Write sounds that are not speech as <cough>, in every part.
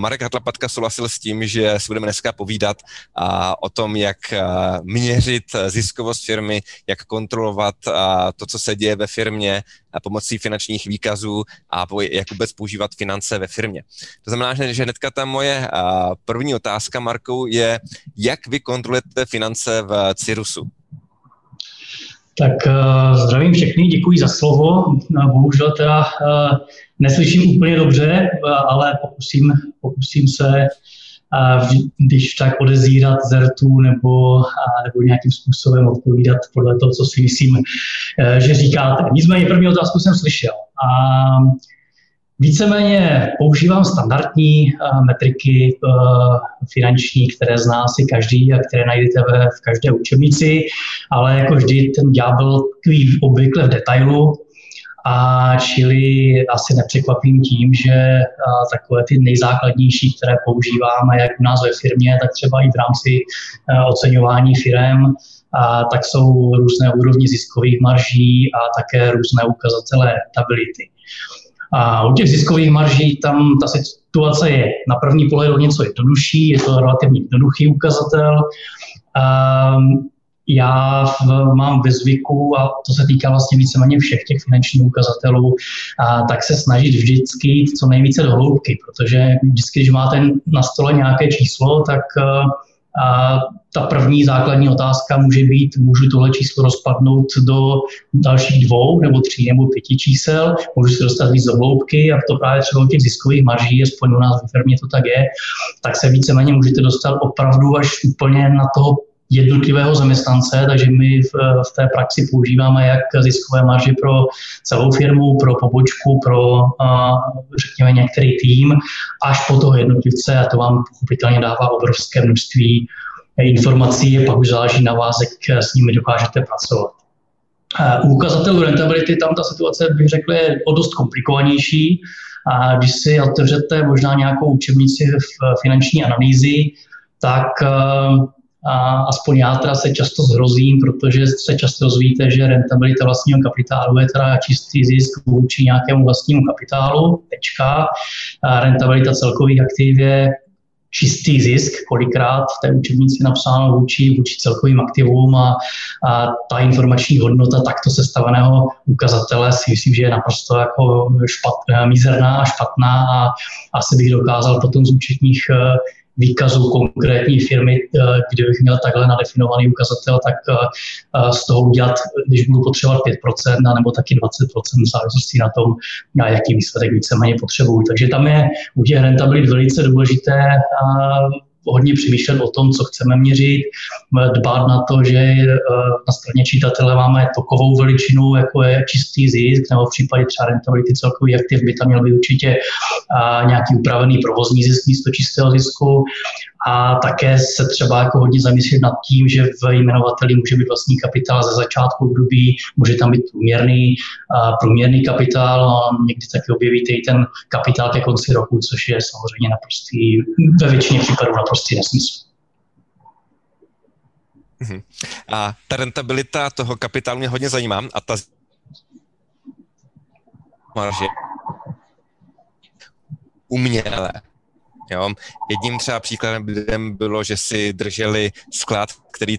Marek Hatlapatka souhlasil s tím, že si budeme dneska povídat a, o tom, jak a, měřit ziskovost firmy, jak kontrolovat a, to, co se děje ve firmě a pomocí finančních výkazů a jak vůbec používat finance ve firmě. To znamená, že hnedka ta moje a, první otázka, Marku, je, jak vy kontrolujete finance v Cirusu? Tak uh, zdravím všechny, děkuji za slovo. Bohužel teda uh, neslyším úplně dobře, ale pokusím, pokusím se, když tak odezírat zertu nebo, nebo nějakým způsobem odpovídat podle toho, co si myslím, že říkáte. Nicméně první otázku jsem slyšel. A víceméně používám standardní e, metriky e, finanční, které zná si každý a které najdete v každé učebnici, ale jako vždy ten ďábel tkví obvykle v detailu, a čili asi nepřekvapím tím, že takové ty nejzákladnější, které používáme jak u nás ve firmě, tak třeba i v rámci oceňování firm, a tak jsou různé úrovni ziskových marží a také různé ukazatele stability. A u těch ziskových marží tam ta situace je na první pohled o něco jednodušší, je to relativně jednoduchý ukazatel. Já v, mám ve zvyku, a to se týká vlastně víceméně všech těch finančních ukazatelů, a tak se snažit vždycky jít co nejvíce do hloubky, protože vždycky, když máte na stole nějaké číslo, tak a ta první základní otázka může být, můžu tohle číslo rozpadnout do dalších dvou nebo tří nebo pěti čísel, můžu se dostat víc do hloubky a to právě třeba u těch ziskových marží, aspoň u nás v firmě to tak je, tak se víceméně můžete dostat opravdu až úplně na toho jednotlivého zaměstnance, takže my v, v té praxi používáme jak ziskové marže pro celou firmu, pro pobočku, pro řekněme některý tým, až po toho jednotlivce a to vám pochopitelně dává obrovské množství informací pak už záleží na vás, jak s nimi dokážete pracovat. U ukazatelů rentability tam ta situace, bych řekl, je o dost komplikovanější. A když si otevřete možná nějakou učebnici v finanční analýzy, tak a aspoň já teda se často zhrozím, protože se často dozvíte, že rentabilita vlastního kapitálu je teda čistý zisk vůči nějakému vlastnímu kapitálu, tečka. A rentabilita celkových aktiv je čistý zisk, kolikrát v té učebnici napsáno vůči, vůči celkovým aktivům a, a ta informační hodnota takto sestaveného ukazatele si myslím, že je naprosto jako špat, mizerná a špatná a asi bych dokázal potom z účetních výkazů konkrétní firmy, eh, kdybych měl takhle nadefinovaný ukazatel, tak eh, eh, z toho udělat, když budu potřebovat 5% nebo taky 20% v závislosti na tom, jaký výsledek víceméně potřebuji. Takže tam je u těch rentabilit velice důležité hodně přemýšlet o tom, co chceme měřit, dbát na to, že eh, na straně čitatele máme tokovou veličinu, jako je čistý zisk, nebo v případě třeba rentability celkový aktiv by tam měl být určitě eh, nějaký upravený provozní zisk místo čistého zisku. A také se třeba jako hodně zamyslet nad tím, že v jmenovateli může být vlastní kapitál ze začátku období, může tam být průměrný, průměrný kapitál, a někdy taky objevíte i ten kapitál ke konci roku, což je samozřejmě naprostý, ve většině případů naprostý nesmysl. Mhm. A ta rentabilita toho kapitálu mě hodně zajímá a ta marže uměle Jo. Jedním třeba příkladem bylo, že si drželi sklad, který,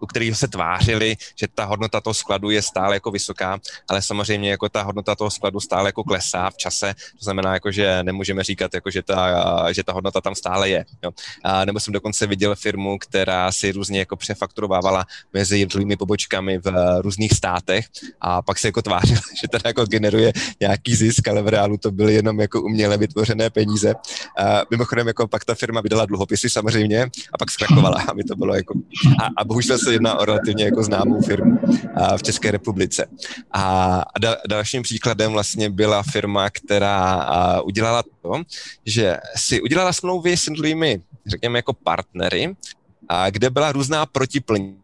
u kterého se tvářili, že ta hodnota toho skladu je stále jako vysoká, ale samozřejmě jako ta hodnota toho skladu stále jako klesá v čase, to znamená, jako, že nemůžeme říkat, jako, že, ta, že ta hodnota tam stále je. Jo. A nebo jsem dokonce viděl firmu, která si různě jako přefakturovávala mezi jednotlivými pobočkami v různých státech a pak se jako tvářila, <laughs> že teda jako generuje nějaký zisk, ale v reálu to byly jenom jako uměle vytvořené peníze. Mimochodem jako pak ta firma vydala dluhopisy samozřejmě a pak zkrachovala, aby to bylo jako a, a bohužel se jedná o relativně jako známou firmu a, v České republice. A, a da, dalším příkladem vlastně byla firma, která a, udělala to, že si udělala smlouvy s jednotlivými, řekněme, jako partnery, a kde byla různá protiplní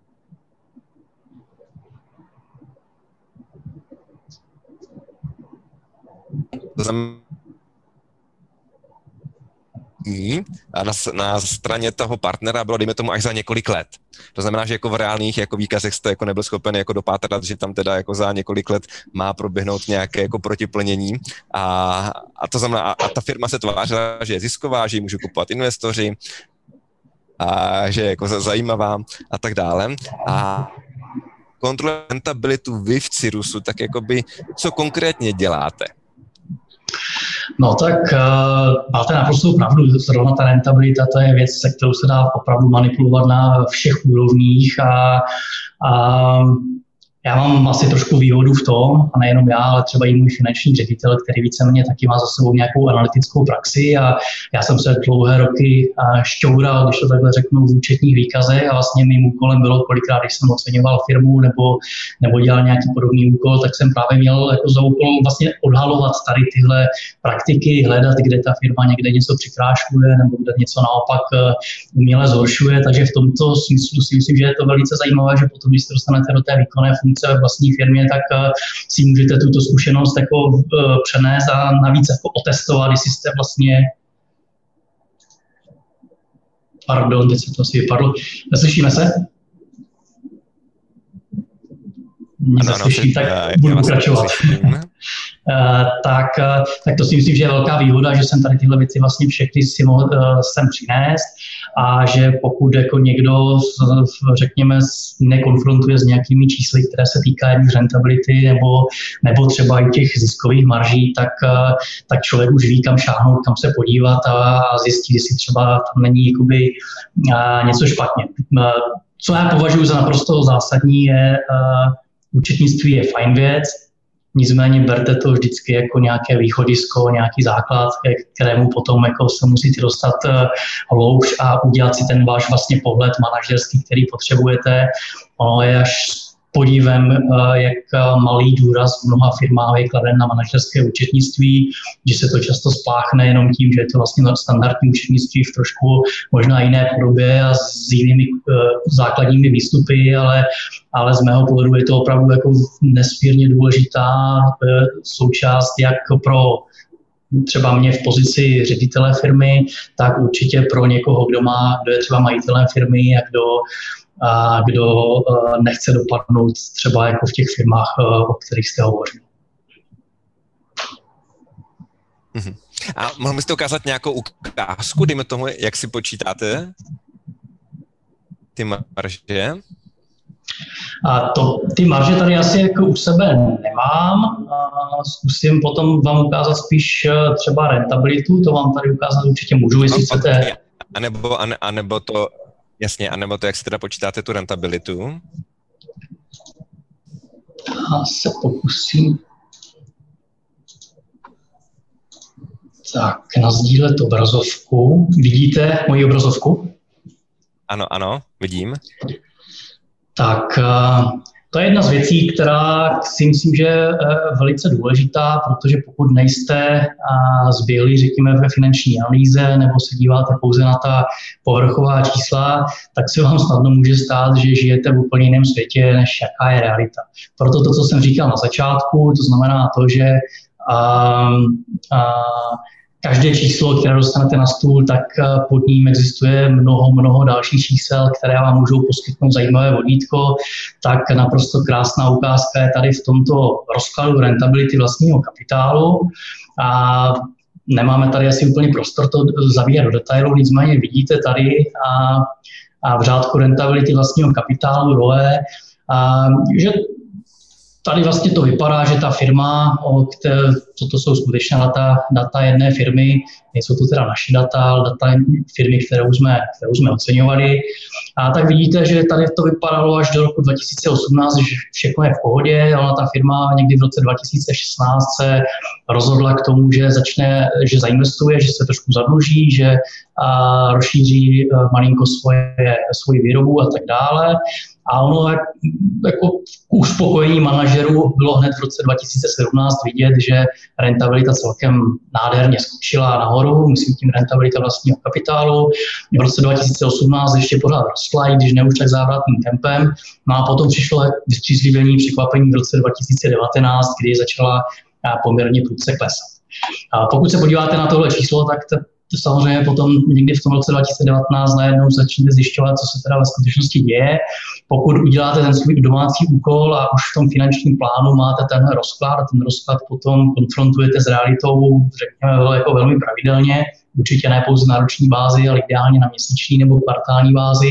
To znamená, dní a na, na straně toho partnera bylo, dejme tomu, až za několik let. To znamená, že jako v reálných jako výkazech jste jako nebyl schopen jako dopátrat, že tam teda jako za několik let má proběhnout nějaké jako protiplnění a, a to znamená, a, a ta firma se tvářila, že je zisková, že ji můžu kupovat investoři a že je jako zajímavá a tak dále. A kontrolujete rentabilitu vy v Cirusu, tak jakoby, co konkrétně děláte? No tak uh, máte naprosto pravdu, zrovna ta rentabilita, to je věc, se kterou se dá opravdu manipulovat na všech úrovních a, a já mám asi trošku výhodu v tom, a nejenom já, ale třeba i můj finanční ředitel, který víceméně taky má za sebou nějakou analytickou praxi a já jsem se dlouhé roky šťoural, když to takhle řeknu, v účetních výkazech a vlastně mým úkolem bylo kolikrát, když jsem oceňoval firmu nebo, nebo dělal nějaký podobný úkol, tak jsem právě měl jako za úkol vlastně odhalovat tady tyhle praktiky, hledat, kde ta firma někde něco přikrášuje nebo kde něco naopak eh, uměle zhoršuje, takže v tomto smyslu si myslím, že je to velice zajímavé, že potom, když se dostanete do té výkonné funkce, funkce ve vlastní firmě, tak eh, si můžete tuto zkušenost jako eh, přenést a navíc jako otestovat, jestli jste vlastně Pardon, teď se to asi vypadlo. Neslyšíme se? Ano, tak budu pokračovat. Uh, <laughs> tak, tak to si myslím, že je velká výhoda, že jsem tady tyhle věci vlastně všechny si mohl sem přinést a že pokud jako někdo, řekněme, nekonfrontuje s nějakými čísly, které se týkají rentability nebo, nebo třeba i těch ziskových marží, tak, tak člověk už ví, kam šáhnout, kam se podívat a, zjistí, jestli třeba tam není jakoby, něco špatně. Co já považuji za naprosto zásadní je, účetnictví je fajn věc, Nicméně berte to vždycky jako nějaké východisko, nějaký základ, kterému potom jako se musíte dostat eh, hloubš a udělat si ten váš vlastně pohled manažerský, který potřebujete. Ono je až podívem, eh, jak eh, malý důraz v mnoha firmách je kladen na manažerské účetnictví, že se to často spláchne jenom tím, že je to vlastně standardní účetnictví v trošku možná jiné podobě a s jinými eh, základními výstupy, ale, ale z mého pohledu je to opravdu jako nesmírně důležitá součást jak pro třeba mě v pozici ředitele firmy, tak určitě pro někoho, kdo má, kdo je třeba majitelem firmy a kdo a kdo eh, nechce dopadnout třeba jako v těch firmách, eh, o kterých jste hovořil. Mhm. A mohl byste ukázat nějakou ukázku, dejme tomu, jak si počítáte ty marže? A to, ty marže tady asi jako u sebe nemám. A zkusím potom vám ukázat spíš eh, třeba rentabilitu, to vám tady ukázat určitě můžu, jestli no, chcete. A nebo, a nebo to Jasně, anebo to, jak si teda počítáte tu rentabilitu? Já se pokusím tak nazdílet obrazovku. Vidíte moji obrazovku? Ano, ano, vidím. Tak eh, to je jedna z věcí, která si myslím, že je eh, velice důležitá, protože pokud nejste zběhlí, řekněme, ve finanční analýze nebo se díváte pouze na ta povrchová čísla, tak se vám snadno může stát, že žijete v úplně jiném světě, než jaká je realita. Proto to, co jsem říkal na začátku, to znamená to, že a, a, každé číslo, které dostanete na stůl, tak eh, pod ním existuje mnoho, mnoho dalších čísel, které vám můžou poskytnout zajímavé vodítko. Tak naprosto krásná ukázka je tady v tomto rozkladu rentability vlastního kapitálu. A nemáme tady asi úplně prostor to zavíjet do detailu, nicméně vidíte tady a, a v řádku rentability vlastního kapitálu dole, a, že tady vlastně to vypadá, že ta firma, které, toto jsou skutečně data, data jedné firmy, nejsou to teda naše data, ale data firmy, kterou jsme, kterou jsme oceňovali. A tak vidíte, že tady to vypadalo až do roku 2018, že všechno je v pohodě, ale ta firma někdy v roce 2016 se rozhodla k tomu, že začne, že zainvestuje, že se trošku zadluží, že a rozšíří e, malinko svoje, svoji výrobu a tak dále. A ono jako k uspokojení manažerů bylo hned v roce 2017 vidět, že rentabilita celkem nádherně skočila nahoru, myslím tím rentabilita vlastního kapitálu. V roce 2018 ještě pořád rostla, i když ne už tak závratným tempem. No a potom přišlo vystřízlivění překvapení v roce 2019, kdy začala poměrně prudce klesat. A pokud se podíváte na tohle číslo, tak samozřejmě potom někdy v tom roce 2019 najednou začnete zjišťovat, co se teda ve skutečnosti děje. Pokud uděláte ten svůj domácí úkol a už v tom finančním plánu máte ten rozklad ten rozklad potom konfrontujete s realitou, řekněme, jako velmi pravidelně, určitě ne pouze na roční bázi, ale ideálně na měsíční nebo kvartální bázi,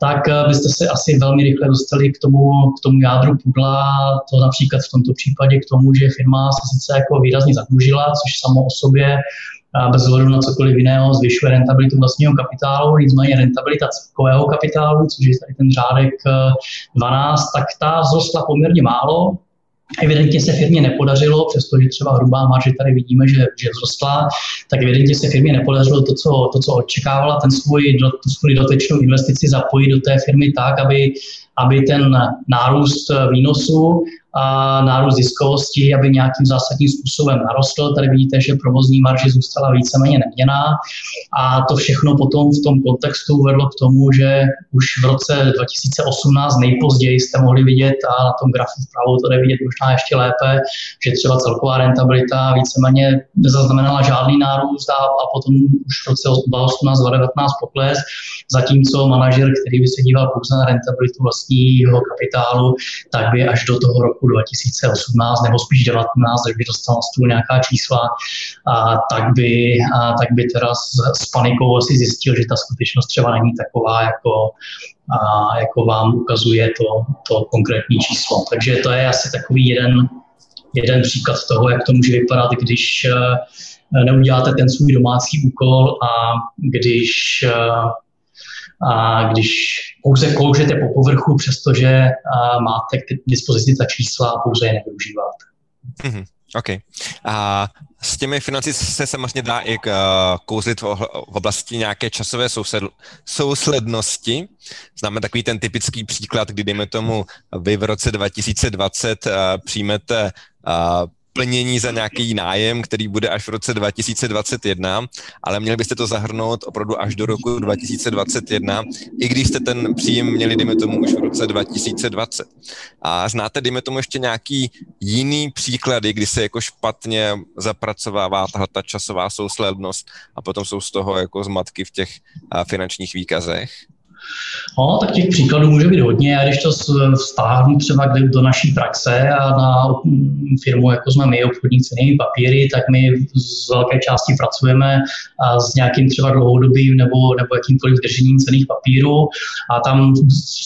tak eh, byste se asi velmi rychle dostali k tomu, k tomu jádru pudla, to například v tomto případě k tomu, že firma se sice jako výrazně zadlužila, což samo o sobě bez ohledu na cokoliv jiného zvyšuje rentabilitu vlastního kapitálu, nicméně rentabilita celkového kapitálu, což je tady ten řádek 12, eh, tak ta vzrostla poměrně málo, Evidentně se firmě nepodařilo, přestože třeba hrubá marže tady vidíme, že, že vzrostla, tak evidentně se firmě nepodařilo to, co, to, co očekávala, ten svůj, tu svůj dotečnou investici zapojit do té firmy tak, aby, aby ten nárůst výnosu a nárůst ziskovosti, aby nějakým zásadním způsobem narostl. Tady vidíte, že provozní marže zůstala víceméně neměná a to všechno potom v tom kontextu vedlo k tomu, že už v roce 2018 nejpozději jste mohli vidět a na tom grafu vpravo to jde vidět možná ještě lépe, že třeba celková rentabilita víceméně nezaznamenala žádný nárůst a, a potom už v roce 2018-2019 pokles, zatímco manažer, který by se díval pouze na rentabilitu vlastního kapitálu, tak by až do toho roku 2018 nebo spíš 19, až by dostal stůl nějaká čísla, a tak, by, a tak by teda s, s panikou asi zjistil, že ta skutečnost třeba není taková, jako, a, jako vám ukazuje to, to konkrétní číslo. Takže to je asi takový jeden, jeden příklad toho, jak to může vypadat, když eh, neuděláte ten svůj domácí úkol a když eh, a když pouze kloužete po povrchu, přestože máte k dispozici ta čísla a pouze je nevyužíváte. Mm-hmm. OK. A s těmi financí se samozřejmě dá i kouzlit v oblasti nějaké časové souslednosti. Známe takový ten typický příklad, kdy dejme tomu vy v roce 2020 uh, přijmete plnění za nějaký nájem, který bude až v roce 2021, ale měli byste to zahrnout opravdu až do roku 2021, i když jste ten příjem měli, dejme tomu, už v roce 2020. A znáte, dejme tomu, ještě nějaký jiný příklady, kdy se jako špatně zapracovává tahle ta časová souslednost a potom jsou z toho jako zmatky v těch finančních výkazech? No, tak těch příkladů může být hodně. A když to vztáhnu třeba do naší praxe a na firmu, jako jsme my, obchodní cenými papíry, tak my z velké části pracujeme s nějakým třeba dlouhodobým nebo, nebo jakýmkoliv držením cených papírů. A tam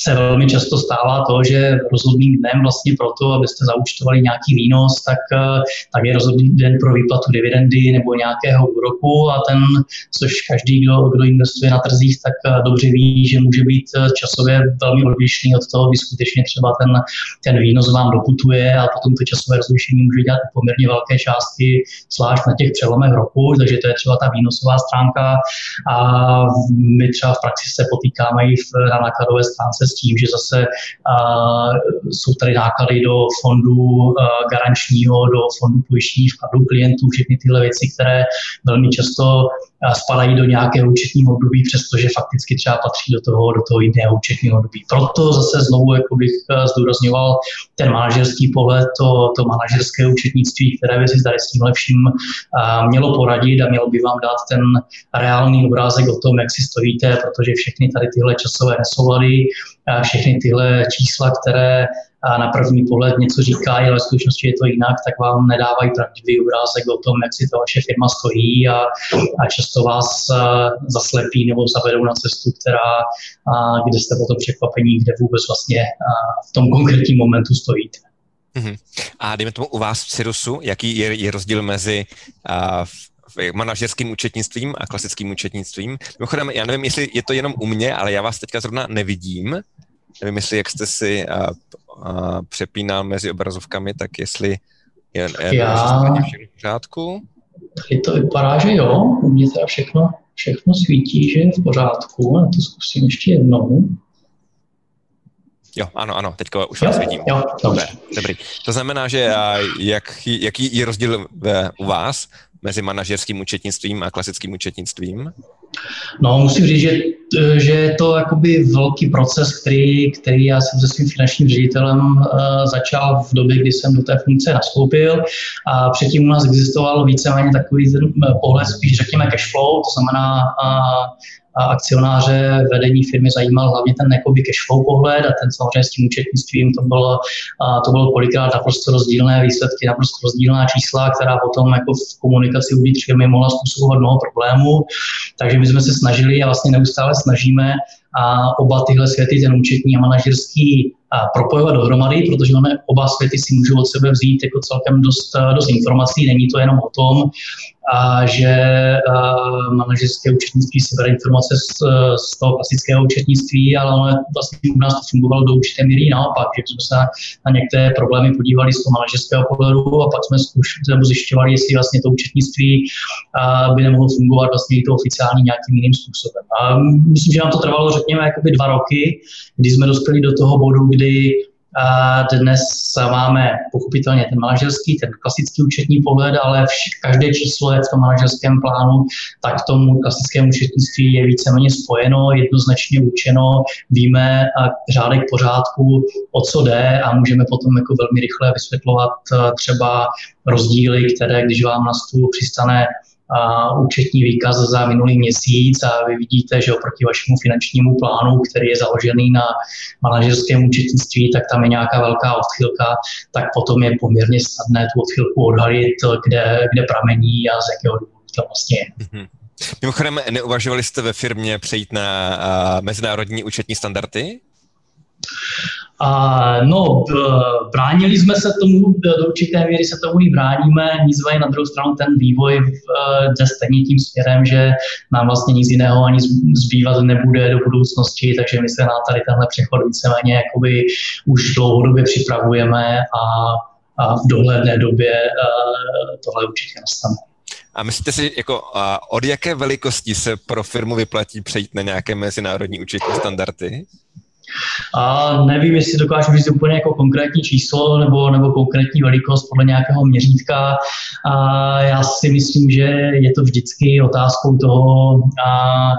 se velmi často stává to, že rozhodným dnem vlastně proto, abyste zaučtovali nějaký výnos, tak, tak je rozhodný den pro výplatu dividendy nebo nějakého úroku a ten, což každý, kdo, kdo investuje na trzích, tak dobře ví, že může být eh, časově velmi odlišný od toho, kdy skutečně třeba ten, ten výnos vám doputuje a potom to časové rozlišení může dělat poměrně velké částky, zvlášť na těch přelomech roku, takže to je třeba ta výnosová stránka. A my třeba v praxi se potýkáme i v, na nákladové stránce s tím, že zase a, jsou tady náklady do fondu a, garančního, do fondu pojištění vkladu klientů, všechny tyhle věci, které velmi často spadají do nějakého účetního období, přestože fakticky třeba patří do toho, do toho jiného účetního období. Proto zase znovu jako bych eh, zdůrazňoval ten manažerský pohled, to, to manažerské účetnictví, které by si tady s tím lepším eh, mělo poradit a mělo by vám dát ten reálný obrázek o tom, jak si stojíte, protože všechny tady tyhle časové nesoulady, všechny tyhle čísla, které a na první pohled něco říká, ale v skutečnosti je to jinak, tak vám nedávají pravdivý obrázek o tom, jak si to vaše firma stojí a, a často vás zaslepí nebo zavedou na cestu, která, a, kde jste potom překvapení, kde vůbec vlastně v tom konkrétním momentu stojíte. Mm-hmm. A dejme tomu u vás v Cirusu, jaký je, je rozdíl mezi uh, manažerským účetnictvím a klasickým účetnictvím. Mimochodem, já nevím, jestli je to jenom u mě, ale já vás teďka zrovna nevidím. Nevím, jestli jak jste si uh, uh, přepínal mezi obrazovkami, tak jestli je, je Já... všechno v pořádku. Taky to vypadá, že jo. U mě teda všechno, všechno svítí, že je v pořádku. A to zkusím ještě jednou. Jo, ano, ano, teďka už vás vidím. Jo, dobře. Dobrý. To znamená, že jak, jaký je rozdíl v, u vás mezi manažerským účetnictvím a klasickým účetnictvím? No, musím říct, že že je to jakoby velký proces, který, který já jsem se svým finančním ředitelem uh, začal v době, kdy jsem do té funkce nastoupil a předtím u nás existoval víceméně takový ten pohled spíš řekněme cash flow, to znamená uh, a akcionáře vedení firmy zajímal hlavně ten jakoby cash flow pohled a ten samozřejmě s tím účetnictvím to bylo, a to bylo kolikrát naprosto rozdílné výsledky, naprosto rozdílná čísla, která potom jako v komunikaci uvnitř firmy mohla způsobovat mnoho problémů. Takže my jsme se snažili a vlastně neustále snažíme a oba tyhle světy, ten účetní a manažerský, a propojovat dohromady, protože máme oba světy si můžou od sebe vzít jako celkem dost, dost informací. Není to jenom o tom, a že manažerské účetnictví si bere informace z, z toho klasického účetnictví, ale ono vlastně u nás to fungovalo do určité míry naopak, že jsme se na některé problémy podívali z toho manažerského pohledu a pak jsme zkušili, zjišťovali, jestli vlastně to účetnictví by nemohlo fungovat vlastně i to oficiální nějakým jiným způsobem. A myslím, že nám to trvalo, řekněme, jakoby dva roky, kdy jsme dospěli do toho bodu, kdy a dnes máme pochopitelně ten manažerský, ten klasický účetní pohled, ale vš- každé číslo je v tom manažerském plánu, tak tomu klasickému účetnictví je víceméně spojeno, jednoznačně učeno, víme řádek pořádku, o co jde a můžeme potom jako velmi rychle vysvětlovat třeba rozdíly, které když vám na stůl přistane účetní výkaz za minulý měsíc a vy vidíte, že oproti vašemu finančnímu plánu, který je založený na manažerském účetnictví, tak tam je nějaká velká odchylka, tak potom je poměrně snadné tu odchylku odhalit, kde, kde pramení a z jakého důvodu to vlastně je. Mm-hmm. Mimochodem, neuvažovali jste ve firmě přejít na uh, mezinárodní účetní standardy? A no, bránili jsme se tomu, do určité míry se tomu i bráníme, nicméně na druhou stranu ten vývoj jde stejně tím směrem, že nám vlastně nic jiného ani zbývat nebude do budoucnosti, takže my se na tady tenhle přechod víceméně jakoby už dlouhodobě připravujeme a, a v dohledné době tohle určitě nastane. A myslíte si, jako, od jaké velikosti se pro firmu vyplatí přejít na nějaké mezinárodní účetní standardy? A nevím, jestli dokážu říct úplně jako konkrétní číslo nebo, nebo konkrétní velikost podle nějakého měřítka. A já si myslím, že je to vždycky otázkou toho, a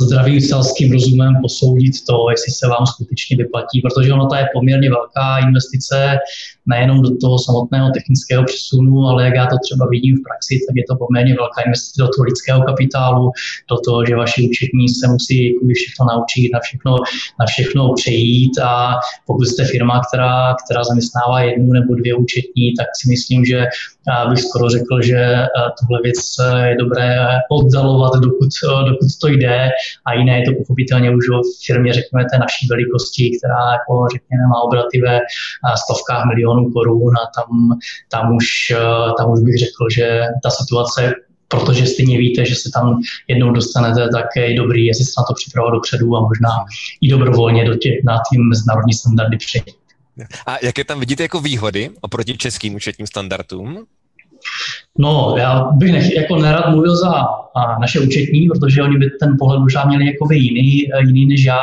zdravým selským rozumem posoudit to, jestli se vám skutečně vyplatí, protože ono to je poměrně velká investice, nejenom do toho samotného technického přesunu, ale jak já to třeba vidím v praxi, tak je to poměrně velká investice do toho lidského kapitálu, do toho, že vaši účetní se musí všechno naučit, na všechno, na všechno přejít. A pokud jste firma, která, která zaměstnává jednu nebo dvě účetní, tak si myslím, že bych skoro řekl, že tuhle věc je dobré oddalovat, dokud, dokud to jde a jiné je to pochopitelně už v firmě, řekněme, té naší velikosti, která jako, řekněme, má obraty ve stovkách milionů korun a tam, tam, už, eh, tam už bych řekl, že ta situace protože stejně víte, že se tam jednou dostanete, tak je dobrý, jestli se na to připravovat dopředu a možná i dobrovolně do těch, na tím mezinárodní standardy přejít. A jaké tam vidíte jako výhody oproti českým účetním standardům? No, já bych nech, jako nerad mluvil za naše účetní, protože oni by ten pohled možná měli jako jiný, eh, jiný než já.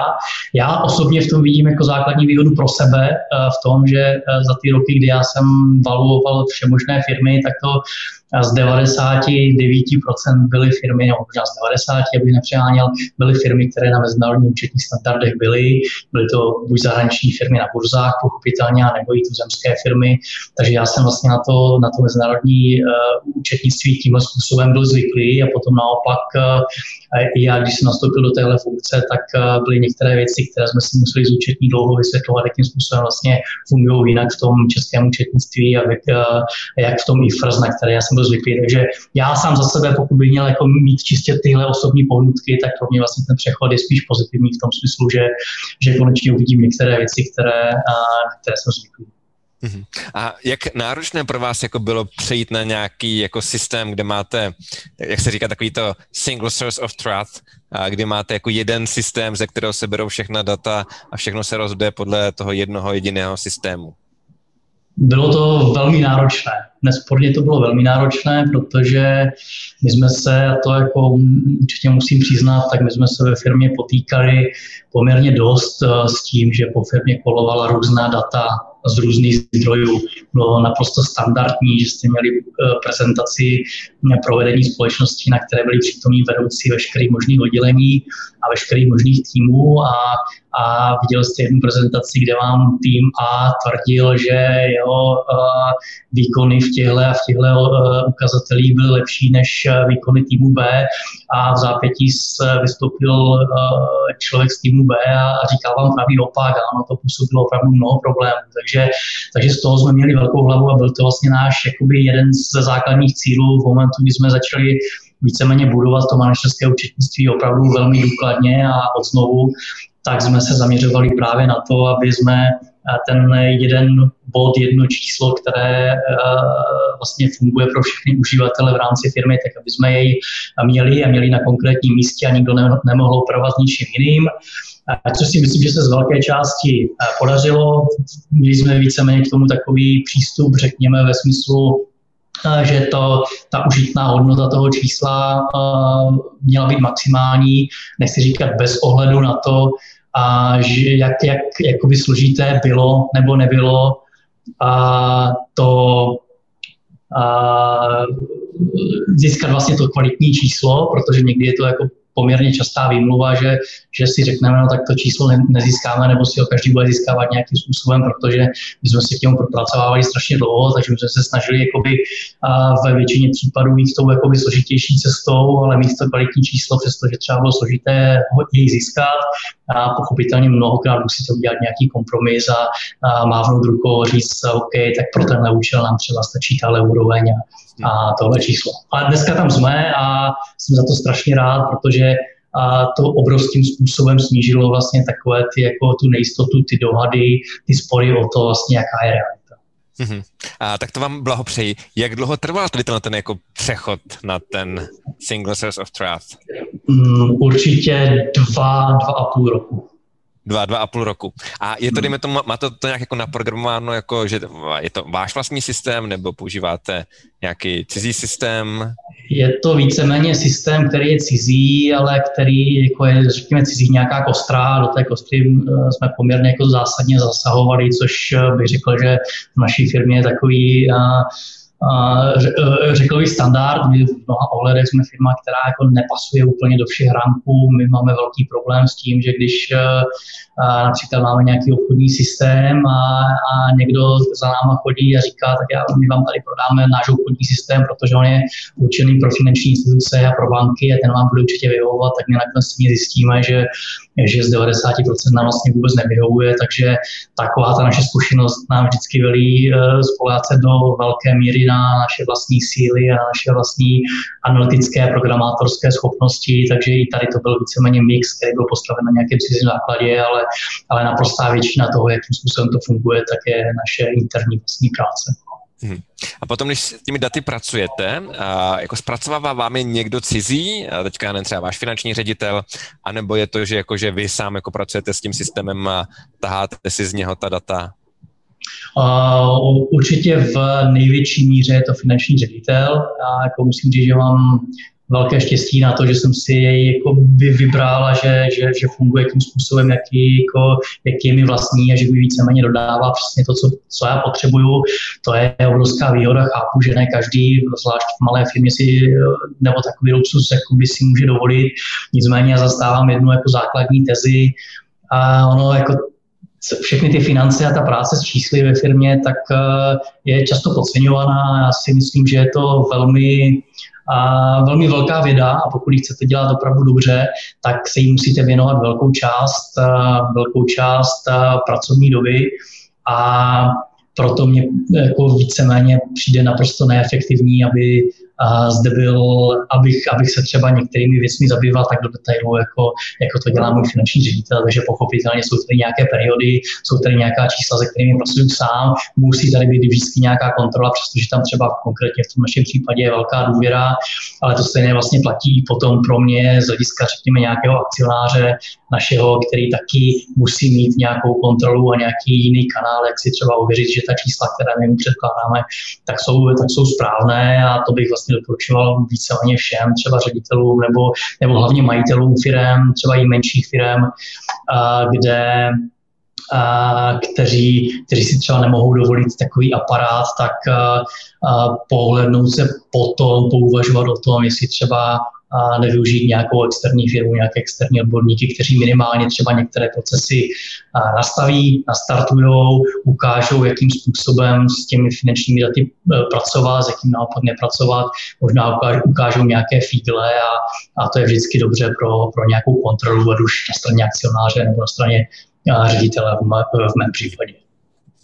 Já osobně v tom vidím jako základní výhodu pro sebe eh, v tom, že eh, za ty roky, kdy já jsem valuoval vše možné firmy, tak to z 99% byly firmy, nebo možná z 90, abych nepřeháněl, byly firmy, které na mezinárodních účetních standardech byly. Byly to buď zahraniční firmy na burzách, pochopitelně, nebo i tuzemské firmy. Takže já jsem vlastně na to, na to mezinárodní uh, účetnictví tímhle způsobem byl zvyklý a potom naopak uh, i já, když jsem nastoupil do téhle funkce, tak uh, byly některé věci, které jsme si museli z účetní dlouho vysvětlovat, jakým způsobem vlastně fungují jinak v tom českém účetnictví a jak, uh, jak v tom IFRS, na které já jsem byl zvyklý. Takže já sám za sebe, pokud bych měl jako mít čistě tyhle osobní pohnutky, tak pro mě vlastně ten přechod je spíš pozitivní v tom smyslu, že, že konečně uvidím některé věci, které, které jsem zvyklý. A jak náročné pro vás jako bylo přejít na nějaký jako systém, kde máte, jak se říká, takový to single source of truth, a kdy máte jako jeden systém, ze kterého se berou všechna data a všechno se rozjde podle toho jednoho jediného systému? Bylo to velmi náročné. Nesporně to bylo velmi náročné, protože my jsme se, a to jako určitě musím přiznat, tak my jsme se ve firmě potýkali poměrně dost eh, s tím, že po firmě kolovala různá data z různých zdrojů. Bylo naprosto standardní, že jste měli prezentaci provedení společnosti, na které byli přítomní vedoucí veškerých možných oddělení a veškerých možných týmů a a viděl jste jednu prezentaci, kde vám tým A tvrdil, že jeho uh, výkony v těchto a v těchto uh, ukazatelích byly lepší než uh, výkony týmu B. A v zápětí se vystoupil člověk z týmu B a, říkal vám pravý opak. A ono to působilo opravdu mnoho problémů. Takže, takže z toho jsme měli velkou hlavu a byl to vlastně náš jakoby jeden ze základních cílů v momentu, kdy jsme začali víceméně budovat to manažerské účetnictví opravdu velmi důkladně a od znovu tak jsme se zaměřovali právě na to, aby jsme eh, ten jeden bod, jedno číslo, které eh, vlastně funguje pro všechny uživatele v rámci firmy, tak aby jsme jej měli a měli na konkrétním místě a nikdo nemohl opravovat s ničím jiným. Což si myslím, že se z velké části eh, podařilo. Měli jsme víceméně k tomu takový přístup, řekněme, ve smyslu že to, ta užitná hodnota toho čísla měla být maximální, nechci říkat bez ohledu na to, a jak, jak jakoby složité bylo nebo nebylo a to a získat vlastně to kvalitní číslo, protože někdy je to jako poměrně častá výmluva, že, že si řekneme, no tak to číslo ne, nezískáme, nebo si ho každý bude získávat nějakým způsobem, protože my jsme si k němu propracovávali strašně dlouho, takže jsme se snažili jakoby, a ve většině případů jít tou jakoby složitější cestou, ale mít to kvalitní číslo, přestože třeba bylo složité ho jej získat. A pochopitelně mnohokrát musíte udělat nějaký kompromis a, a mávnout rukou a říct, OK, tak pro tenhle účel nám třeba stačí tahle úroveň a, a tohle číslo. Ale dneska tam jsme a jsem za to strašně rád, protože a to obrovským způsobem snížilo vlastně takové ty, jako tu nejistotu, ty dohady, ty spory o to vlastně, jaká je realita. Mm-hmm. A tak to vám blahopřeji. Jak dlouho trval tady ten, ten jako přechod na ten single source of truth? Mm, určitě dva, dva a půl roku. Dva, dva a půl roku. A je to, dejme tomu, má to, to nějak jako naprogramováno, jako, že je to váš vlastní systém, nebo používáte nějaký cizí systém? Je to víceméně systém, který je cizí, ale který jako je, řekněme, cizí nějaká kostra. Do té kostry eh, jsme poměrně jako zásadně zasahovali, což eh, bych řekl, že v naší firmě je takový uh, řekl bych standard. My v mnoha ohledech jsme firma, která jako nepasuje úplně do všech rámků. My máme velký problém s tím, že když a například máme nějaký obchodní systém a, a někdo za náma chodí a říká, tak já, my vám tady prodáme náš obchodní systém, protože on je určený pro finanční instituce a pro banky a ten vám bude určitě vyhovovat, tak my nakonec zjistíme, že že z 90% nám vlastně vůbec nevyhovuje, takže taková ta naše zkušenost nám vždycky velí eh, spolehat se do velké míry na naše vlastní síly a na naše vlastní analytické programátorské schopnosti, takže i tady to byl víceméně mix, který byl postaven na nějakém cizím základě, ale, ale naprostá většina toho, jakým způsobem to funguje, tak je naše interní vlastní práce. Hmm. A potom, když s těmi daty pracujete, a jako zpracovává vám je někdo cizí, a teďka nevím, třeba váš finanční ředitel, anebo je to, že, jako, že vy sám jako pracujete s tím systémem a taháte si z něho ta data? Určitě v největší míře je to finanční ředitel. A jako musím říct, že mám velké štěstí na to, že jsem si jej jako by vybral a že, že, že funguje tím způsobem, jaký, jako, jaký je mi vlastní a že mi víceméně dodává přesně to, co, co já potřebuju. To je obrovská výhoda. Chápu, že ne každý, zvlášť v malé firmě si, nebo takový luxus jako by si může dovolit. Nicméně já zastávám jednu jako základní tezi a ono jako všechny ty finance a ta práce s čísly ve firmě, tak eh, je často podceňovaná. Já si myslím, že je to velmi velmi velká věda a pokud ji chcete dělat opravdu dobře, tak se jí musíte věnovat velkou část, velkou část pracovní doby a proto mě jako víceméně přijde naprosto neefektivní, aby a zde byl, abych, abych se třeba některými věcmi zabýval tak do detailu, jako, jako to dělá můj finanční ředitel, takže pochopitelně jsou tady nějaké periody, jsou tady nějaká čísla, se kterými pracuji sám, musí tady být vždycky nějaká kontrola, přestože tam třeba konkrétně v tom našem případě je velká důvěra, ale to stejně vlastně platí potom pro mě z hlediska, řekněme, nějakého akcionáře našeho, který taky musí mít nějakou kontrolu a nějaký jiný kanál, jak si třeba ověřit, že ta čísla, které my mu předkládáme, tak jsou, tak jsou správné a to bych vlastně doporučoval víceméně všem, třeba ředitelům nebo, nebo hlavně majitelům firm, třeba i menších firm, kde kteří, kteří si třeba nemohou dovolit takový aparát, tak pohlednout se potom, pouvažovat o tom, jestli třeba a nevyužít nějakou externí firmu, nějaké externí odborníky, kteří minimálně třeba některé procesy nastaví, nastartují, ukážou, jakým způsobem s těmi finančními daty e, pracovat, s jakým naopak nepracovat, možná ukážou nějaké fígle a, a to je vždycky dobře pro, pro nějakou kontrolu, ať už na straně akcionáře nebo na straně ředitele v, mé, v mém případě.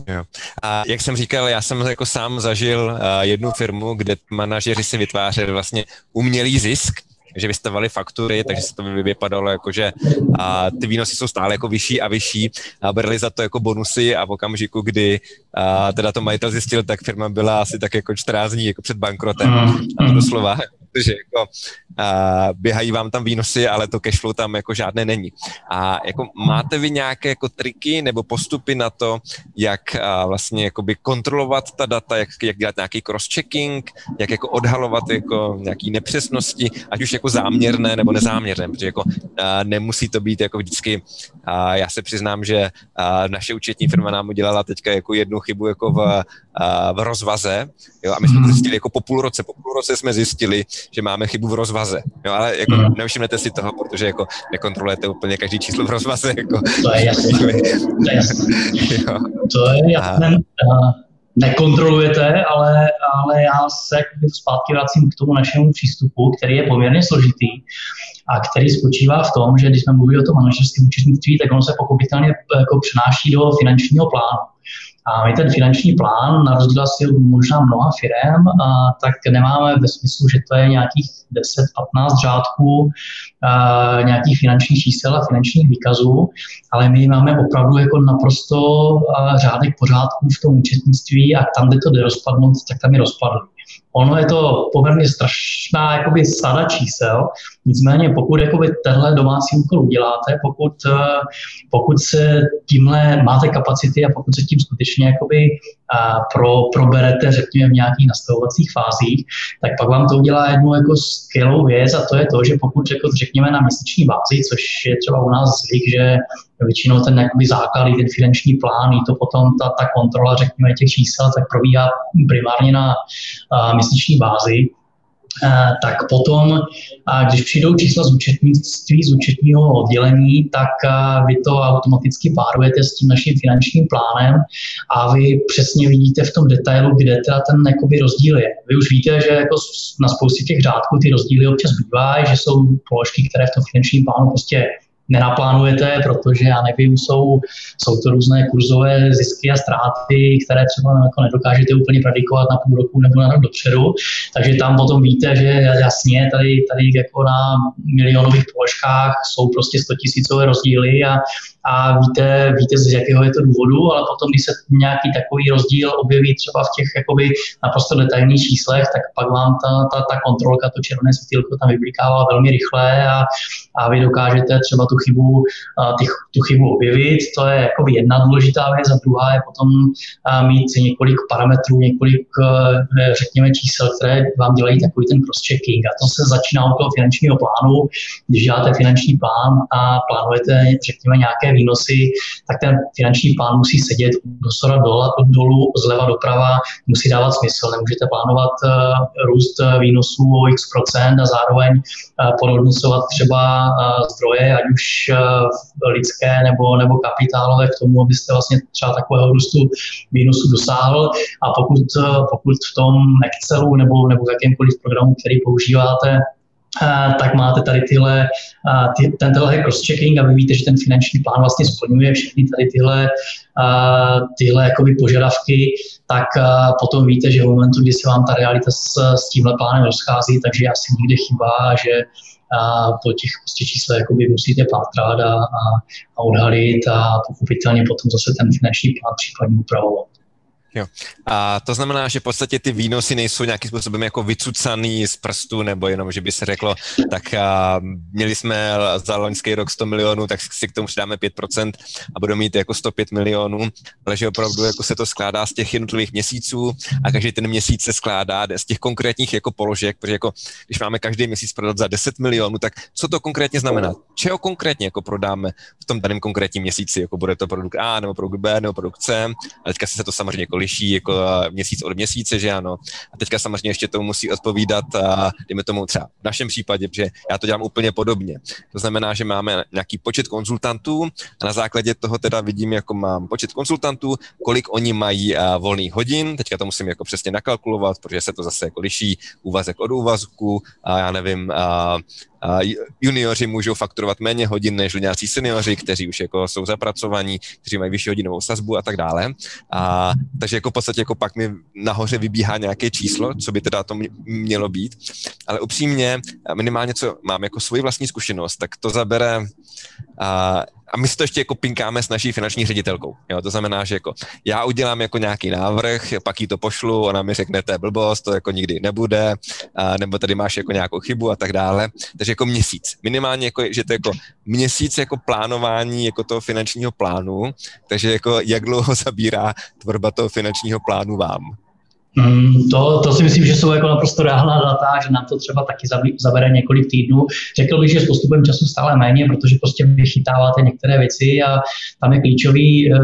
Jo. A jak jsem říkal, já jsem jako sám zažil jednu firmu, kde manažeři si vytvářeli vlastně umělý zisk, že vystavovali faktury, takže se to vypadalo jako, že a ty výnosy jsou stále jako vyšší a vyšší a brali za to jako bonusy a v okamžiku, kdy a teda to majitel zjistil, tak firma byla asi tak jako 14 dní jako před bankrotem. A to doslova že jako, uh, běhají vám tam výnosy, ale to cashflow tam jako žádné není. A jako máte vy nějaké jako triky nebo postupy na to, jak uh, vlastně jakoby kontrolovat ta data, jak, jak dělat nějaký cross-checking, jak jako odhalovat jako nějaký nepřesnosti, ať už jako záměrné nebo nezáměrné, protože jako uh, nemusí to být jako vždycky, uh, já se přiznám, že uh, naše účetní firma nám udělala teďka jako jednu chybu jako v v rozvaze, jo, a my jsme to mhm. zjistili jako po půl roce. Po půl roce jsme zjistili, že máme chybu v rozvaze, jo, ale jako mm. nevšimnete si toho, protože jako nekontrolujete úplně každý číslo v rozvaze, jako. To je jasné, <laughs> to je jasné. To je jasné. Nekontrolujete, ale, ale já se zpátky vracím k tomu našemu přístupu, který je poměrně složitý a který spočívá v tom, že když jsme mluvili o tom manažerském účetnictví, tak ono se pochopitelně jako přenáší do finančního plánu. A my ten finanční plán, na rozdíl asi možná mnoha firm, a, tak nemáme ve smyslu, že to je nějakých 10-15 řádků nějakých finančních čísel a finančních výkazů, ale my máme opravdu jako naprosto řádek pořádků v tom účetnictví a tam, kde to jde rozpadnout, tak tam je rozpadlo. Ono je to poměrně strašná jakoby sada čísel, nicméně pokud jakoby tenhle domácí úkol uděláte, pokud, eh, pokud se tímhle máte kapacity a pokud se tím skutečně jakoby pro, proberete, řekněme, v nějakých nastavovacích fázích, tak pak vám to udělá jednu jako skvělou věc a to je to, že pokud jako, řekněme na měsíční bázi, což je třeba u nás zvyk, že většinou ten jakoby základ, ten finanční plán, to potom ta, ta kontrola, řekněme, těch čísel, tak probíhá primárně na a, měsíční bázi, Eh, tak potom, když přijdou čísla z účetnictví, z účetního oddělení, tak eh, vy to automaticky párujete s tím naším finančním plánem a vy přesně vidíte v tom detailu, kde teda ten jakoby, rozdíl je. Vy už víte, že jako na spoustě těch řádků ty rozdíly občas bývají, že jsou položky, které v tom finančním plánu prostě nenaplánujete, protože já nevím, jsou, jsou to různé kurzové zisky a ztráty, které třeba jako nedokážete úplně predikovat na půl roku nebo na rok dopředu. Takže tam potom víte, že jasně tady, tady jako na milionových položkách jsou prostě 100 tisícové rozdíly a, a víte, víte, z jakého je to důvodu, ale potom, když se nějaký takový rozdíl objeví třeba v těch jakoby naprosto detailních číslech, tak pak vám ta, ta, ta kontrolka, to červené světýlko tam vyblikává velmi rychle a, a vy dokážete třeba tu chybu, ty, tu chybu objevit. To je jakoby jedna důležitá věc a druhá je potom mít několik parametrů, několik, řekněme, čísel, které vám dělají takový ten cross-checking. A to se začíná od toho finančního plánu. Když děláte finanční plán a plánujete, řekněme, nějaké výnosy, tak ten finanční plán musí sedět do zhora dolů, zleva doprava, musí dávat smysl. Nemůžete plánovat růst výnosů o x procent a zároveň podhodnocovat třeba zdroje, ať už lidské nebo, nebo kapitálové k tomu, abyste vlastně třeba takového růstu výnosu dosáhl. A pokud, pokud v tom Excelu nebo, nebo v jakémkoliv programu, který používáte, tak máte tady tyhle, ty, ten tenhle cross-checking a vy víte, že ten finanční plán vlastně splňuje všechny tady tyhle, tyhle jakoby požadavky, tak potom víte, že v momentu, kdy se vám ta realita s, s tímhle plánem rozchází, takže asi nikde chybá, že a po těch prostě číslech jakoby musíte pátrat a, a, a odhalit a pochopitelně potom zase ten finanční plán případně upravovat. Jo. A to znamená, že v podstatě ty výnosy nejsou nějakým způsobem jako vycucaný z prstu, nebo jenom, že by se řeklo, tak a, měli jsme za loňský rok 100 milionů, tak si k tomu přidáme 5% a budeme mít jako 105 milionů, ale že opravdu jako se to skládá z těch jednotlivých měsíců a každý ten měsíc se skládá z těch konkrétních jako položek, protože jako, když máme každý měsíc prodat za 10 milionů, tak co to konkrétně znamená? Čeho konkrétně jako prodáme v tom daném konkrétním měsíci? Jako bude to produkt A nebo produkt B nebo produkt C? A teďka se to samozřejmě liší jako měsíc od měsíce, že ano. A teďka samozřejmě ještě tomu musí odpovídat, a dejme tomu třeba v našem případě, že já to dělám úplně podobně. To znamená, že máme nějaký počet konzultantů a na základě toho teda vidím, jako mám počet konzultantů, kolik oni mají volných hodin, teďka to musím jako přesně nakalkulovat, protože se to zase jako liší úvazek od úvazku a já nevím, a junioři můžou fakturovat méně hodin než nějací seniori, kteří už jako jsou zapracovaní, kteří mají vyšší hodinovou sazbu a tak dále. A, takže jako v podstatě jako pak mi nahoře vybíhá nějaké číslo, co by teda to mělo být. Ale upřímně, minimálně co mám jako svoji vlastní zkušenost, tak to zabere a, a my si to ještě jako pinkáme s naší finanční ředitelkou. Jo, to znamená, že jako já udělám jako nějaký návrh, pak jí to pošlu, ona mi řekne, to je blbost, to jako nikdy nebude, a, nebo tady máš jako nějakou chybu a tak dále. Takže jako měsíc. Minimálně, jako, že to jako měsíc jako plánování jako toho finančního plánu, takže jako jak dlouho <laughs> zabírá tvorba toho finančního plánu vám? Mm, to, to si myslím, že jsou jako naprosto reálná data, že nám to třeba taky zabere několik týdnů. Řekl bych, že s postupem času stále méně, protože prostě vychytáváte některé věci a tam je klíčový eh,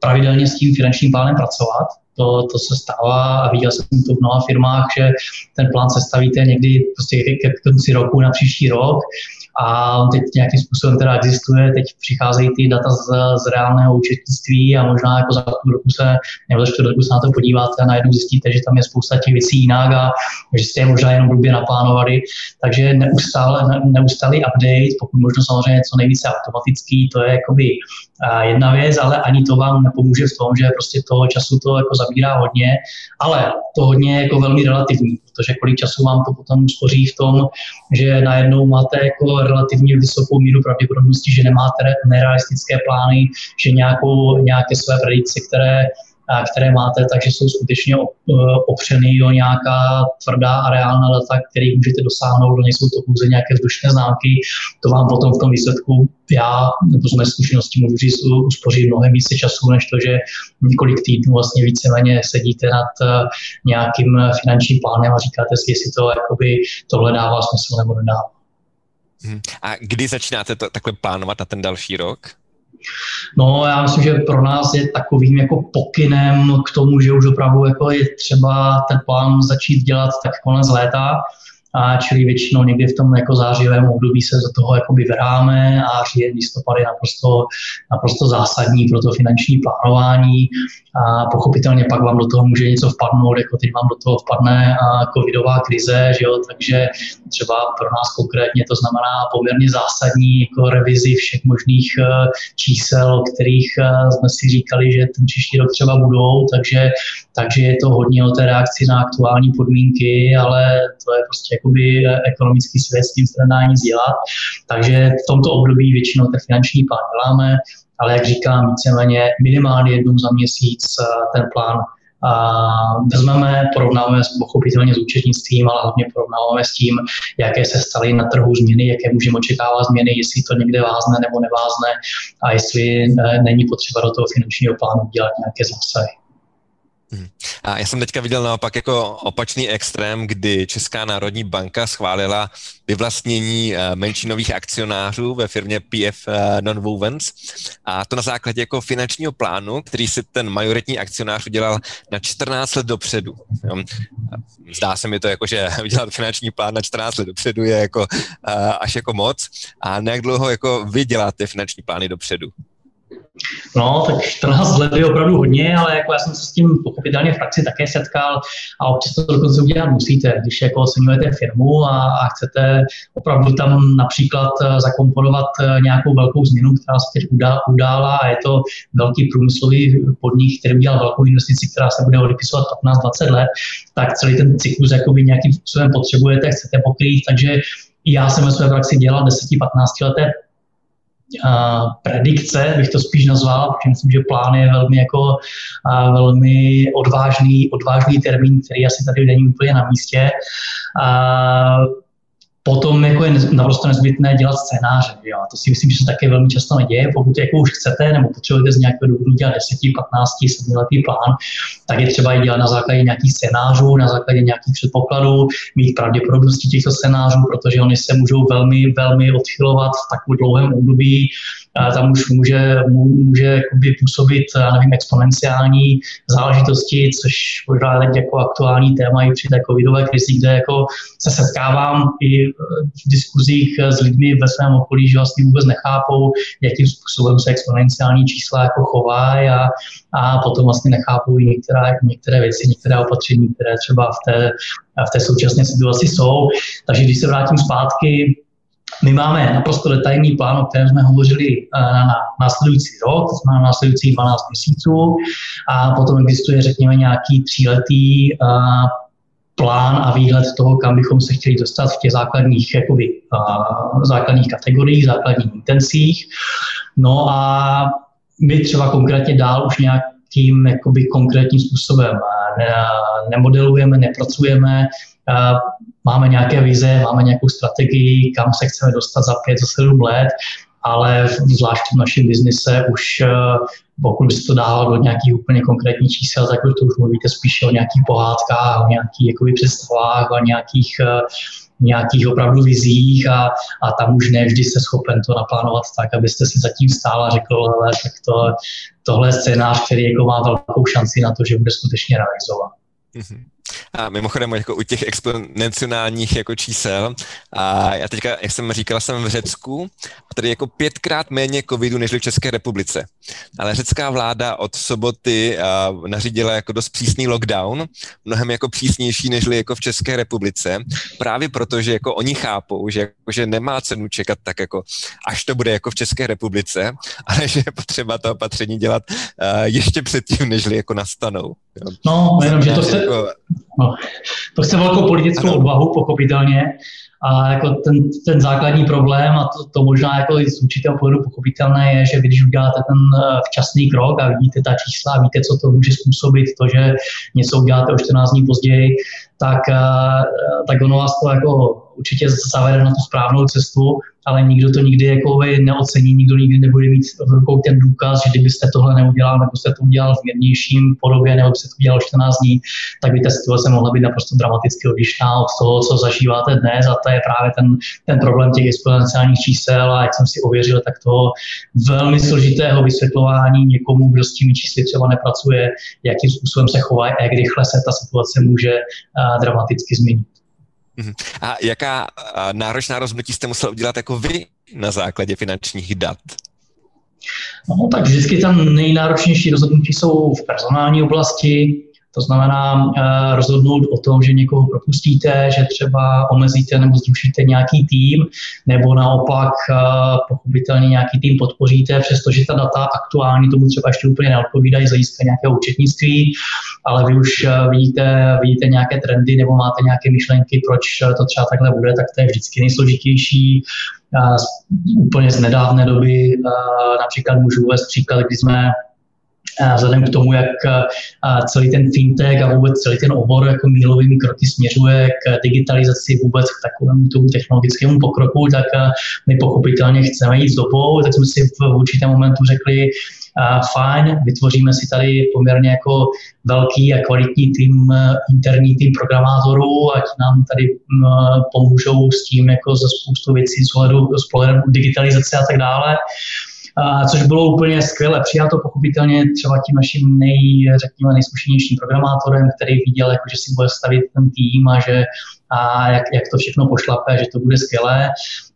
pravidelně s tím finančním plánem pracovat. To, to se stává a viděl jsem to v mnoha firmách, že ten plán sestavíte někdy prostě ke konci roku na příští rok a teď nějakým způsobem teda existuje, teď přicházejí ty data z, z reálného účetnictví a možná jako za půl roku se, nebo za čtvrt roku se na to podíváte a najednou zjistíte, že tam je spousta těch věcí jinak a že jste je možná jenom blbě naplánovali. Takže neustále, neustálý update, pokud možno samozřejmě co nejvíce automatický, to je jakoby jedna věc, ale ani to vám nepomůže v tom, že prostě toho času to jako zabírá hodně, ale to hodně je jako velmi relativní, protože kolik času vám to potom spoří v tom, že najednou máte jako relativně vysokou míru pravděpodobnosti, že nemáte nerealistické plány, že nějakou, nějaké své predikce, které které máte, takže jsou skutečně e, opřeny o nějaká tvrdá a reálná data, které můžete dosáhnout, nejsou to pouze nějaké vzdušné známky, to vám potom v tom výsledku já nebo z mé zkušenosti můžu říct, uspoří mnohem více času, než to, že několik týdnů vlastně víceméně sedíte nad e, nějakým finančním plánem a říkáte si, jestli to jakoby tohle dává smysl nebo nedává. Mhm. A kdy začínáte to takhle plánovat na ten další rok? No, já myslím, že pro nás je takovým jako pokynem k tomu, že už opravdu jako je třeba ten plán začít dělat tak konec léta, a čili většinou někdy v tom jako zářivém období se do toho jakoby vyráme a říjen, listopad je naprosto, naprosto zásadní pro to finanční plánování. A pochopitelně pak vám do toho může něco vpadnout, jako teď vám do toho vpadne covidová krize, že jo, takže třeba pro nás konkrétně to znamená poměrně zásadní jako revizi všech možných e, čísel, o kterých e, jsme si říkali, že ten příští rok třeba budou, takže, takže je to hodně o té reakci na aktuální podmínky, ale to je prostě jakoby e, ekonomický svět, s tím nic dělat. Takže v tomto období většinou ten finanční plán děláme, ale jak říkám, víceméně minimálně jednou za měsíc eh, ten plán a vezmeme, porovnáme pochopitelně s účetnictvím, ale hlavně porovnáváme s tím, jaké se staly na trhu změny, jaké můžeme očekávat změny, jestli to někde vázne nebo nevázne a jestli eh, není potřeba do toho finančního plánu dělat nějaké zásahy. Mhm. A já jsem teďka viděl naopak jako opačný extrém, kdy Česká národní banka schválila vyvlastnění eh, menšinových akcionářů ve firmě PF eh, Nonwovens a to na základě jako finančního plánu, který si ten majoritní akcionář udělal na 14 let dopředu. Zdá se mi to jako, že <laughs> udělat finanční plán na 14 let dopředu je jako eh, až jako moc a nejak dlouho jako vy děláte finanční plány dopředu. No, tak 14 let je opravdu hodně, ale jako já jsem se s tím pochopitelně v praxi také setkal a občas to dokonce udělat musíte, když jako oceňujete firmu a, a chcete opravdu tam například eh, zakomponovat eh, nějakou velkou změnu, která se teď udála a je to velký průmyslový podnik, který udělal velkou investici, která se bude odepisovat 15-20 let, tak celý ten cyklus jakoby nějakým způsobem potřebujete, chcete pokrýt, takže já jsem ve své praxi dělal 10-15 leté predikce, bych to spíš nazval, protože myslím, že plán je velmi jako velmi odvážný, odvážný termín, který asi tady není úplně na místě. Potom jako je naprosto nezbytné dělat scénáře. Jo? A to si myslím, že se také velmi často neděje. Pokud jako už chcete nebo potřebujete z nějakého důvodu dělat 10, 15, 7 letý plán, tak je třeba i dělat na základě nějakých scénářů, na základě nějakých předpokladů, mít pravděpodobnosti těchto scénářů, protože oni se můžou velmi, velmi odchylovat v takovém dlouhém období tam už může, může působit, nevím, exponenciální záležitosti, což možná teď jako aktuální téma i při té covidové krizi, kde jako se setkávám i v diskuzích s lidmi ve svém okolí, že vlastně vůbec nechápou, jakým způsobem se exponenciální čísla jako chovají a, a potom vlastně nechápou i některé, některé věci, některé opatření, které třeba v té, v té současné situaci jsou. Takže když se vrátím zpátky my máme naprosto detailní plán, o kterém jsme hovořili eh, na následující rok, to znamená následující 12 měsíců a potom existuje, řekněme, nějaký tříletý eh, plán a výhled toho, kam bychom se chtěli dostat v těch základních, jakoby, uh, základních kategoriích, základních intencích. No a my třeba konkrétně dál už nějakým jakoby, konkrétním způsobem ne, nemodelujeme, nepracujeme, máme nějaké vize, máme nějakou strategii, kam se chceme dostat za pět, za sedm let, ale zvlášť v našem biznise už eh, pokud by se to dávalo do nějakých úplně konkrétních čísel, tak už to už mluvíte spíše o nějakých pohádkách, o nějakých jakoby, představách, o nějakých, eh, nějakých opravdu vizích a, a tam už nevždy jste schopen to naplánovat tak, abyste si zatím stál a řekl, ale tak to, tohle je scénář, který jako má velkou šanci na to, že bude skutečně realizovat. Mm-hmm. A mimochodem, jako u těch exponenciálních jako čísel, a já teďka, jak jsem říkal, jsem v Řecku, a tady jako pětkrát méně covidu než v České republice. Ale řecká vláda od soboty a, nařídila jako dost přísný lockdown, mnohem jako přísnější než jako v České republice, právě proto, že jako oni chápou, že, jako, že nemá cenu čekat tak jako, až to bude jako v České republice, <laughs> ale že je potřeba to opatření dělat a, ještě předtím, než jako nastanou. Jo. No, jenom, že to se... Jako, No, to chce velkou politickou ano. odvahu, pochopitelně. A jako ten, ten základní problém, a to, to možná jako z určitého pohledu pochopitelné, je, že vy, když uděláte ten eh, včasný krok a vidíte ta čísla a víte, co to může způsobit, to, že něco uděláte o 14 dní později, tak, eh, tak ono vás to jako určitě zavede na tu správnou cestu, ale nikdo to nikdy jako neocení, nikdo nikdy nebude mít v rukou ten důkaz, že kdybyste tohle neudělal, nebo jste to udělal v mírnějším podobě, nebo byste to udělal 14 dní, tak by ta situace mohla být naprosto dramaticky odlišná od toho, co zažíváte dnes a to je právě ten, ten problém těch exponenciálních čísel a jak jsem si ověřil, tak toho velmi složitého vysvětlování někomu, kdo s těmi čísly třeba nepracuje, jakým způsobem se chová a jak rychle se ta situace může dramaticky změnit. Mhm. A jaká náročná rozhodnutí jste musel udělat jako vy na základě finančních dat? No, tak vždycky tam nejnáročnější rozhodnutí jsou v personální oblasti, to znamená uh, rozhodnout o tom, že někoho propustíte, že třeba omezíte nebo zrušíte nějaký tým, nebo naopak uh, pochopitelně nějaký tým podpoříte, přestože ta data aktuální tomu třeba ještě úplně neodpovídají z hlediska nějakého účetnictví, ale vy už uh, vidíte, vidíte nějaké trendy nebo máte nějaké myšlenky, proč to třeba takhle bude, tak to je vždycky nejsložitější. Úplně z nedávné doby, například můžu uvést příklad, kdy jsme vzhledem k tomu, jak celý ten fintech a vůbec celý ten obor jako mílovými kroky směřuje k digitalizaci vůbec k takovému tomu technologickému pokroku, tak my pochopitelně chceme jít s dobou, tak jsme si v určitém momentu řekli, fajn, vytvoříme si tady poměrně jako velký a kvalitní tým, interní tým programátorů, ať nám tady pomůžou s tím jako ze spoustu věcí z pohledu digitalizace a tak dále což bylo úplně skvěle přijato, pochopitelně třeba tím naším nej, řekněme, nejzkušenějším programátorem, který viděl, jako, že si bude stavit ten tým a že a jak, jak to všechno pošlape, že to bude skvělé.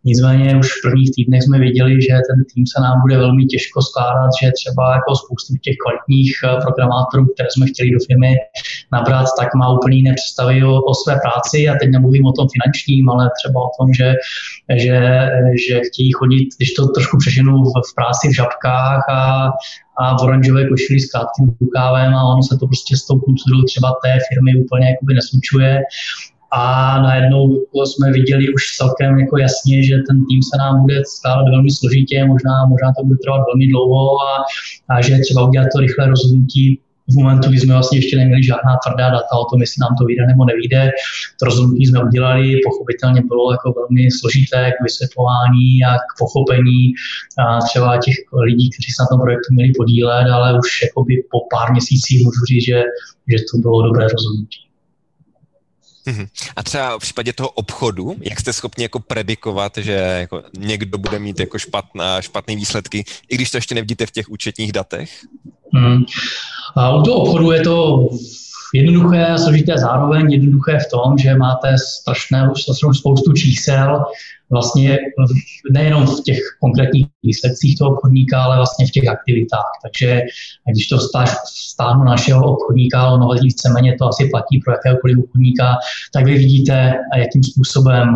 Nicméně už v prvních týdnech jsme věděli, že ten tým se nám bude velmi těžko skládat, že třeba jako spoustu těch kvalitních eh, programátorů, které jsme chtěli do firmy nabrat, tak má úplně jiné představy o, o své práci a teď nemluvím o tom finančním, ale třeba o tom, že, že, že chtějí chodit, když to trošku přeženu v, v práci v žabkách a, a v oranžové košili s krátkým rukávem a ono se to prostě s tou kulturou třeba té firmy úplně jakoby neslučuje a najednou jsme viděli už celkem jako jasně, že ten tým se nám bude skládat velmi složitě, možná, možná to bude trvat velmi dlouho a, a že třeba udělat to rychlé rozhodnutí v momentu, kdy jsme vlastně ještě neměli žádná tvrdá data o tom, jestli nám to vyjde nebo nevyjde. To rozhodnutí jsme udělali, pochopitelně bylo jako velmi složité k vysvětlování a k pochopení a třeba těch lidí, kteří se na tom projektu měli podílet, ale už jakoby po pár měsících můžu říct, že, že to bylo dobré rozhodnutí. Mhm. A třeba v případě toho obchodu, jak jste schopni jako predikovat, že jako někdo bude mít jako špatná, špatné výsledky, i když to ještě nevidíte v těch účetních datech? Hmm. A u toho obchodu je to jednoduché a složité zároveň. Jednoduché v tom, že máte strašné, strašnou spoustu čísel, vlastně nejenom v těch konkrétních výsledcích toho obchodníka, ale vlastně v těch aktivitách. Takže když to stáhnu našeho obchodníka, ono víceméně to asi platí pro jakéhokoliv obchodníka, tak vy vidíte, jakým způsobem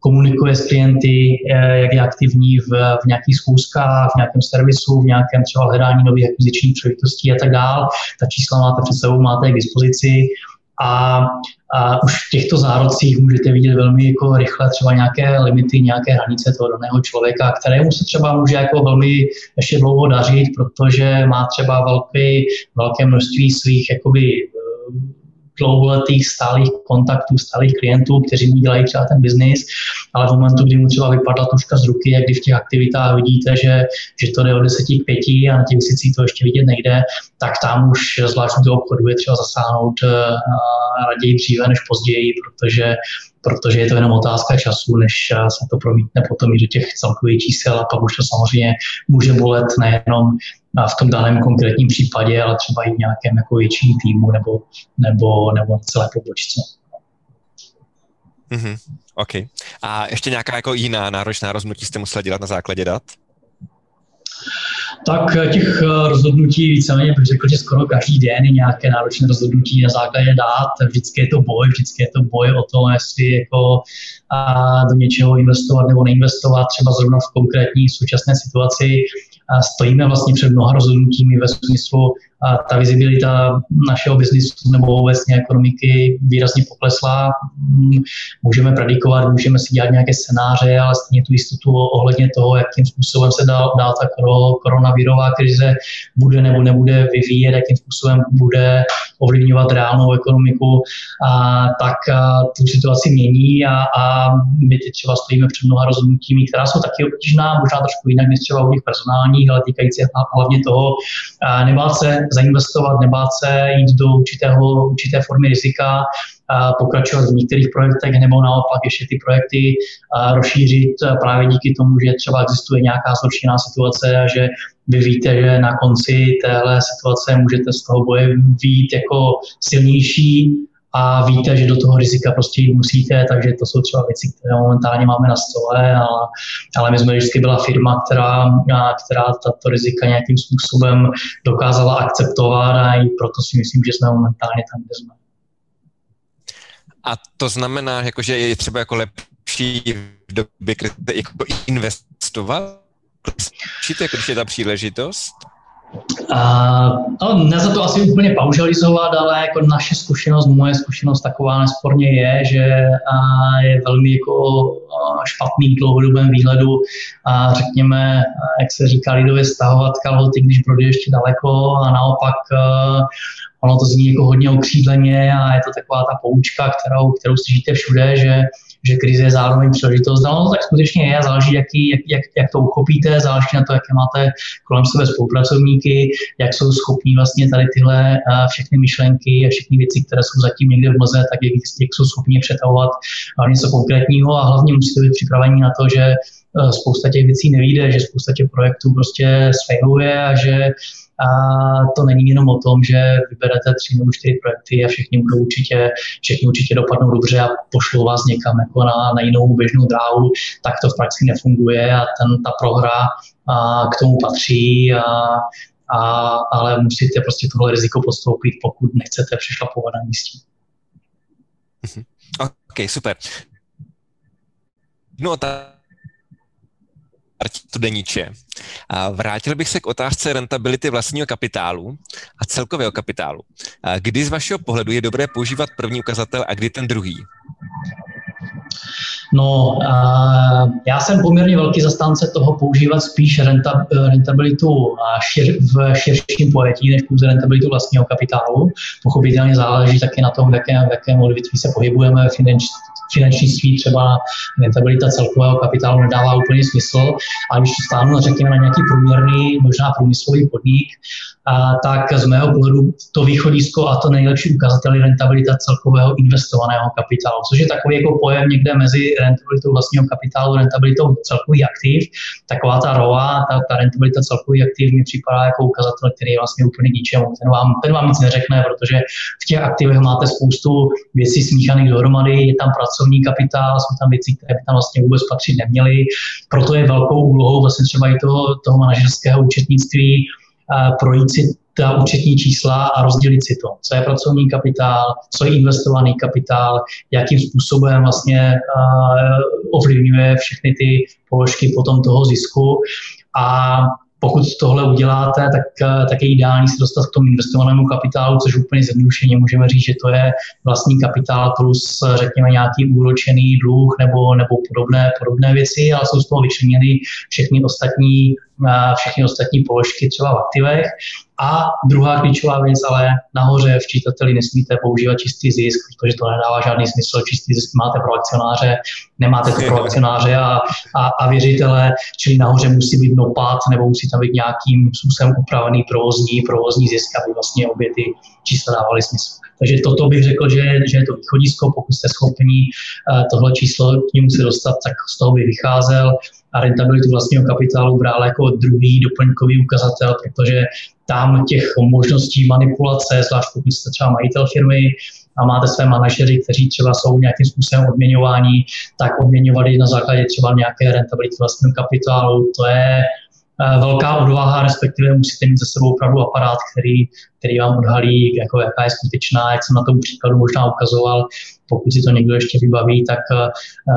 komunikuje s klienty, jak je aktivní v, v nějakých schůzkách, v nějakém servisu, v nějakém třeba hledání nových akvizičních příležitostí a tak dále. Ta čísla máte před sebou, máte je k dispozici a, a už v těchto zárodcích můžete vidět velmi jako rychle třeba nějaké limity, nějaké hranice toho daného člověka, kterému se třeba může jako velmi ještě dlouho dařit, protože má třeba velké, velké množství svých jakoby dlouholetých stálých kontaktů, stálých klientů, kteří mu dělají třeba ten biznis, ale v momentu, kdy mu třeba vypadla tuška z ruky, jak kdy v těch aktivitách vidíte, že, že to jde od 10 k 5 a na těch měsících to ještě vidět nejde, tak tam už zvlášť do obchodu je třeba zasáhnout uh, raději dříve než později, protože protože je to jenom otázka času, než eh, se to promítne potom i do těch celkových čísel a pak už to samozřejmě může bolet nejenom v tom daném konkrétním případě, ale třeba i v nějakém jako větším týmu nebo, nebo, nebo celé pobočce. Mm-hmm. OK. A ještě nějaká jako jiná náročná rozhodnutí jste museli dělat na základě dat? Tak těch eh, rozhodnutí víceméně bych řekl, že skoro každý den je nějaké náročné rozhodnutí na základě dát. Vždycky je to boj, vždycky je to boj o to, jestli jako a do něčeho investovat nebo neinvestovat, třeba zrovna v konkrétní současné situaci stojíme vlastně před mnoha rozhodnutími ve smyslu, a ta vizibilita našeho biznisu nebo obecně ekonomiky výrazně poklesla. Mm, můžeme predikovat, můžeme si dělat nějaké scénáře, ale stejně tu jistotu ohledně toho, jakým způsobem se dá, dá ta koronavirová krize bude nebo nebude vyvíjet, jakým způsobem bude ovlivňovat reálnou ekonomiku, a tak a tu situaci mění a, a my teď třeba stojíme před mnoha rozhodnutími, která jsou taky obtížná, možná trošku jinak než třeba u těch personálních, ale týkající hlavně toho, nebát se zainvestovat, nebát se jít do určitého, určité formy rizika, pokračovat v některých projektech nebo naopak ještě ty projekty rozšířit právě díky tomu, že třeba existuje nějaká zhoršená situace a že vy víte, že na konci téhle situace můžete z toho boje být jako silnější a víte, že do toho rizika prostě jít musíte, takže to jsou třeba věci, které momentálně máme na stole, ale, ale my jsme vždycky byla firma, která, která tato rizika nějakým způsobem dokázala akceptovat a i proto si myslím, že jsme momentálně tam, kde jsme. A to znamená, jako, že je třeba jako lepší v době jako investovat? Jako, když je ta příležitost? Uh, no, za to asi úplně paušalizovat, ale jako naše zkušenost, moje zkušenost taková nesporně je, že uh, je velmi jako uh, špatný dlouhodobém výhledu. A řekněme, jak se říká lidově, stahovat kalhoty, když brody ještě daleko a naopak ono to zní jako hodně okřídleně a je to taková ta poučka, kterou, kterou slyšíte všude, že že krize je zároveň příležitost. No, tak skutečně je, záleží, jaký, jak, jak, jak to uchopíte, záleží na to, jaké máte kolem sebe spolupracovníky, jak jsou schopní vlastně tady tyhle všechny myšlenky a všechny věci, které jsou zatím někde v mlze, tak jak, jak jsou schopni přetahovat něco konkrétního a hlavně musíte být připraveni na to, že spousta těch věcí nevíde, že spousta těch projektů prostě sfailuje a že a to není jenom o tom, že vyberete tři nebo čtyři projekty a všichni budou určitě, všichni určitě dopadnou dobře a pošlou vás někam jako na, na jinou běžnou dráhu, tak to v praxi nefunguje a ten, ta prohra a, k tomu patří a, a, ale musíte prostě tohle riziko podstoupit, pokud nechcete přešlapovat na místě. Mhm. OK, super. No, ta Studeniče. A vrátil bych se k otázce rentability vlastního kapitálu a celkového kapitálu. A kdy z vašeho pohledu je dobré používat první ukazatel a kdy ten druhý? No, já jsem poměrně velký zastánce toho používat spíš renta, rentabilitu šir, v širším pojetí, než pouze rentabilitu vlastního kapitálu. Pochopitelně záleží také na tom, v jakém, v jakém odvětví se pohybujeme, finanč, finančnictví třeba rentabilita celkového kapitálu nedává úplně smysl, ale když stáhnu, řekněme, na nějaký průměrný, možná průmyslový podnik, a tak z mého pohledu to východisko a to nejlepší ukazatel je rentabilita celkového investovaného kapitálu, což je takový jako pojem někde mezi rentabilitou vlastního kapitálu, rentabilitou celkových aktiv. Taková ta ROA, ta, ta rentabilita celkových aktiv mi připadá jako ukazatel, který je vlastně úplně ničemu. Ten vám, ten vám nic neřekne, protože v těch aktivech máte spoustu věcí smíchaných dohromady, je tam pracovní kapitál, jsou tam věci, které by tam vlastně vůbec patřit neměly. Proto je velkou úlohou vlastně třeba i toho, toho manažerského účetnictví, projít si ta účetní čísla a rozdělit si to, co je pracovní kapitál, co je investovaný kapitál, jakým způsobem vlastně ovlivňuje všechny ty položky potom toho zisku. A pokud tohle uděláte, tak, tak je ideální se dostat k tomu investovanému kapitálu, což úplně zjednodušeně můžeme říct, že to je vlastní kapitál plus, řekněme, nějaký úročený dluh nebo, nebo podobné, podobné věci, ale jsou z toho vyčleněny všechny ostatní všechny ostatní položky třeba v aktivech. A druhá klíčová věc, ale nahoře v čítateli nesmíte používat čistý zisk, protože to nedává žádný smysl. Čistý zisk máte pro akcionáře, nemáte to pro akcionáře a, a, a věřitele, čili nahoře musí být dopad nebo musí tam být nějakým způsobem upravený provozní, provozní zisk, aby vlastně obě ty čísla dávaly smysl. Takže toto bych řekl, že, že je to východisko, pokud jste schopni uh, tohle číslo k němu se dostat, tak z toho by vycházel a rentabilitu vlastního kapitálu bral jako druhý doplňkový ukazatel, protože tam těch možností manipulace, zvlášť pokud jste třeba majitel firmy a máte své manažery, kteří třeba jsou nějakým způsobem odměňováni, tak odměňovali na základě třeba nějaké rentability vlastního kapitálu. To je Eh, velká odvaha, respektive musíte mít za sebou opravdu aparát, který, který vám odhalí, jako jaká je skutečná, jak jsem na tom příkladu možná ukazoval. Pokud si to někdo ještě vybaví, tak eh,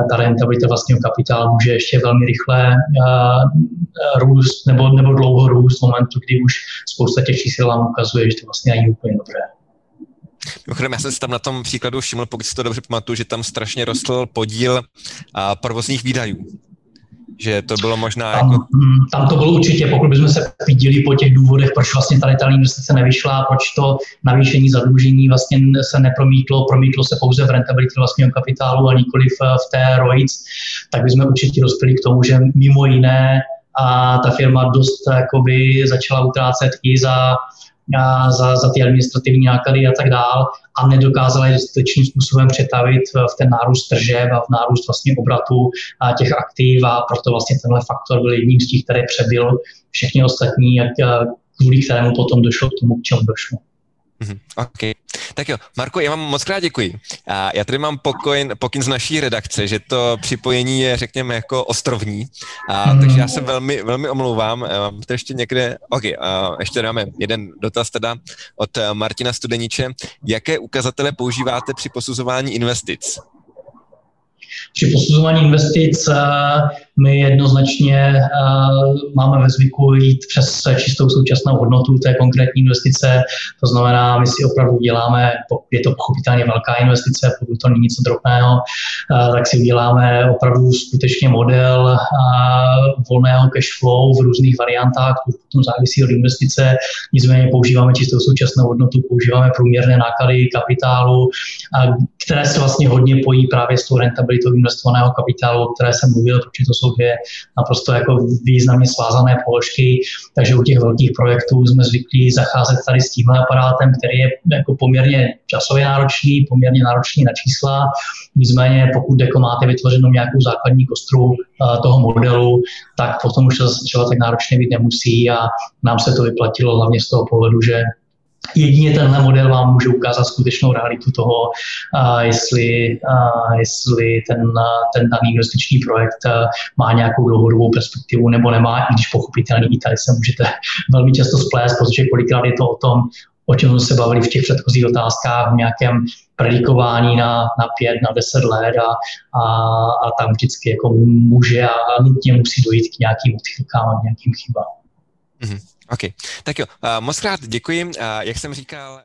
ta rentabilita vlastního kapitálu může ještě velmi rychle eh, růst nebo, nebo dlouho růst v momentu, kdy už spousta těch čísel vám ukazuje, že to vlastně není úplně dobré. Mimochodem, já jsem si tam na tom příkladu všiml, pokud si to dobře pamatuju, že tam strašně rostl podíl provozních výdajů že to bylo možná tam, jako... Mm, tam to bylo určitě, pokud bychom se viděli po těch důvodech, proč vlastně tady ta investice nevyšla, proč to navýšení zadlužení vlastně se nepromítlo, promítlo se pouze v rentabilitě vlastního kapitálu a nikoli v, v té ROIC, tak bychom určitě dospěli k tomu, že mimo jiné a ta firma dost jakoby začala utrácet i za za, za ty administrativní náklady a tak dál a nedokázala je dostatečným způsobem přetavit v ten nárůst tržeb a v nárůst vlastně obratu a těch aktiv a proto vlastně tenhle faktor byl jedním z těch, který přebyl všechny ostatní, jak, kvůli kterému potom došlo k tomu, k čemu došlo. Mm-hmm. OK. Tak jo, Marko, já vám moc krát děkuji. A já tady mám pokyn, pokyn z naší redakce, že to připojení je, řekněme, jako ostrovní, a, mm. takže já se velmi, velmi omlouvám. Mám to ještě někde, OK, a ještě dáme jeden dotaz teda od Martina Studeniče. Jaké ukazatele používáte při posuzování investic? Při posuzování investic eh, my jednoznačně eh, máme ve zvyku jít přes čistou současnou hodnotu té konkrétní investice. To znamená, my si opravdu děláme, je to pochopitelně velká investice, pokud to není něco drobného, eh, tak si uděláme opravdu skutečně model volného cash flow v různých variantách, to potom závisí od investice. Nicméně používáme čistou současnou hodnotu, používáme průměrné náklady kapitálu, které se vlastně hodně pojí právě s tou rentabilitou investovaného kapitálu, o které jsem mluvil, protože to jsou dvě naprosto jako významně svázané položky, takže u těch velkých projektů jsme zvyklí zacházet tady s tímhle aparátem, který je jako poměrně časově náročný, poměrně náročný na čísla, nicméně pokud jako máte vytvořenou nějakou základní kostru uh, toho modelu, tak potom už to třeba tak náročně být nemusí a nám se to vyplatilo hlavně z toho pohledu, že Jedině tenhle model vám může ukázat skutečnou realitu toho, uh, jestli, uh, jestli ten, ten daný investiční projekt má nějakou dlouhodobou perspektivu nebo nemá, i když pochopitelně i tady se můžete velmi často splést, protože kolikrát je to o tom, o čem jsme se bavili v těch předchozích otázkách, v nějakém predikování na, na pět, na deset let a, a, a tam vždycky jako může a nutně musí dojít k nějakým odchylkám a nějakým chybám. Mm-hmm. OK, tak jo, uh, moc krát děkuji. Uh, jak jsem říkal,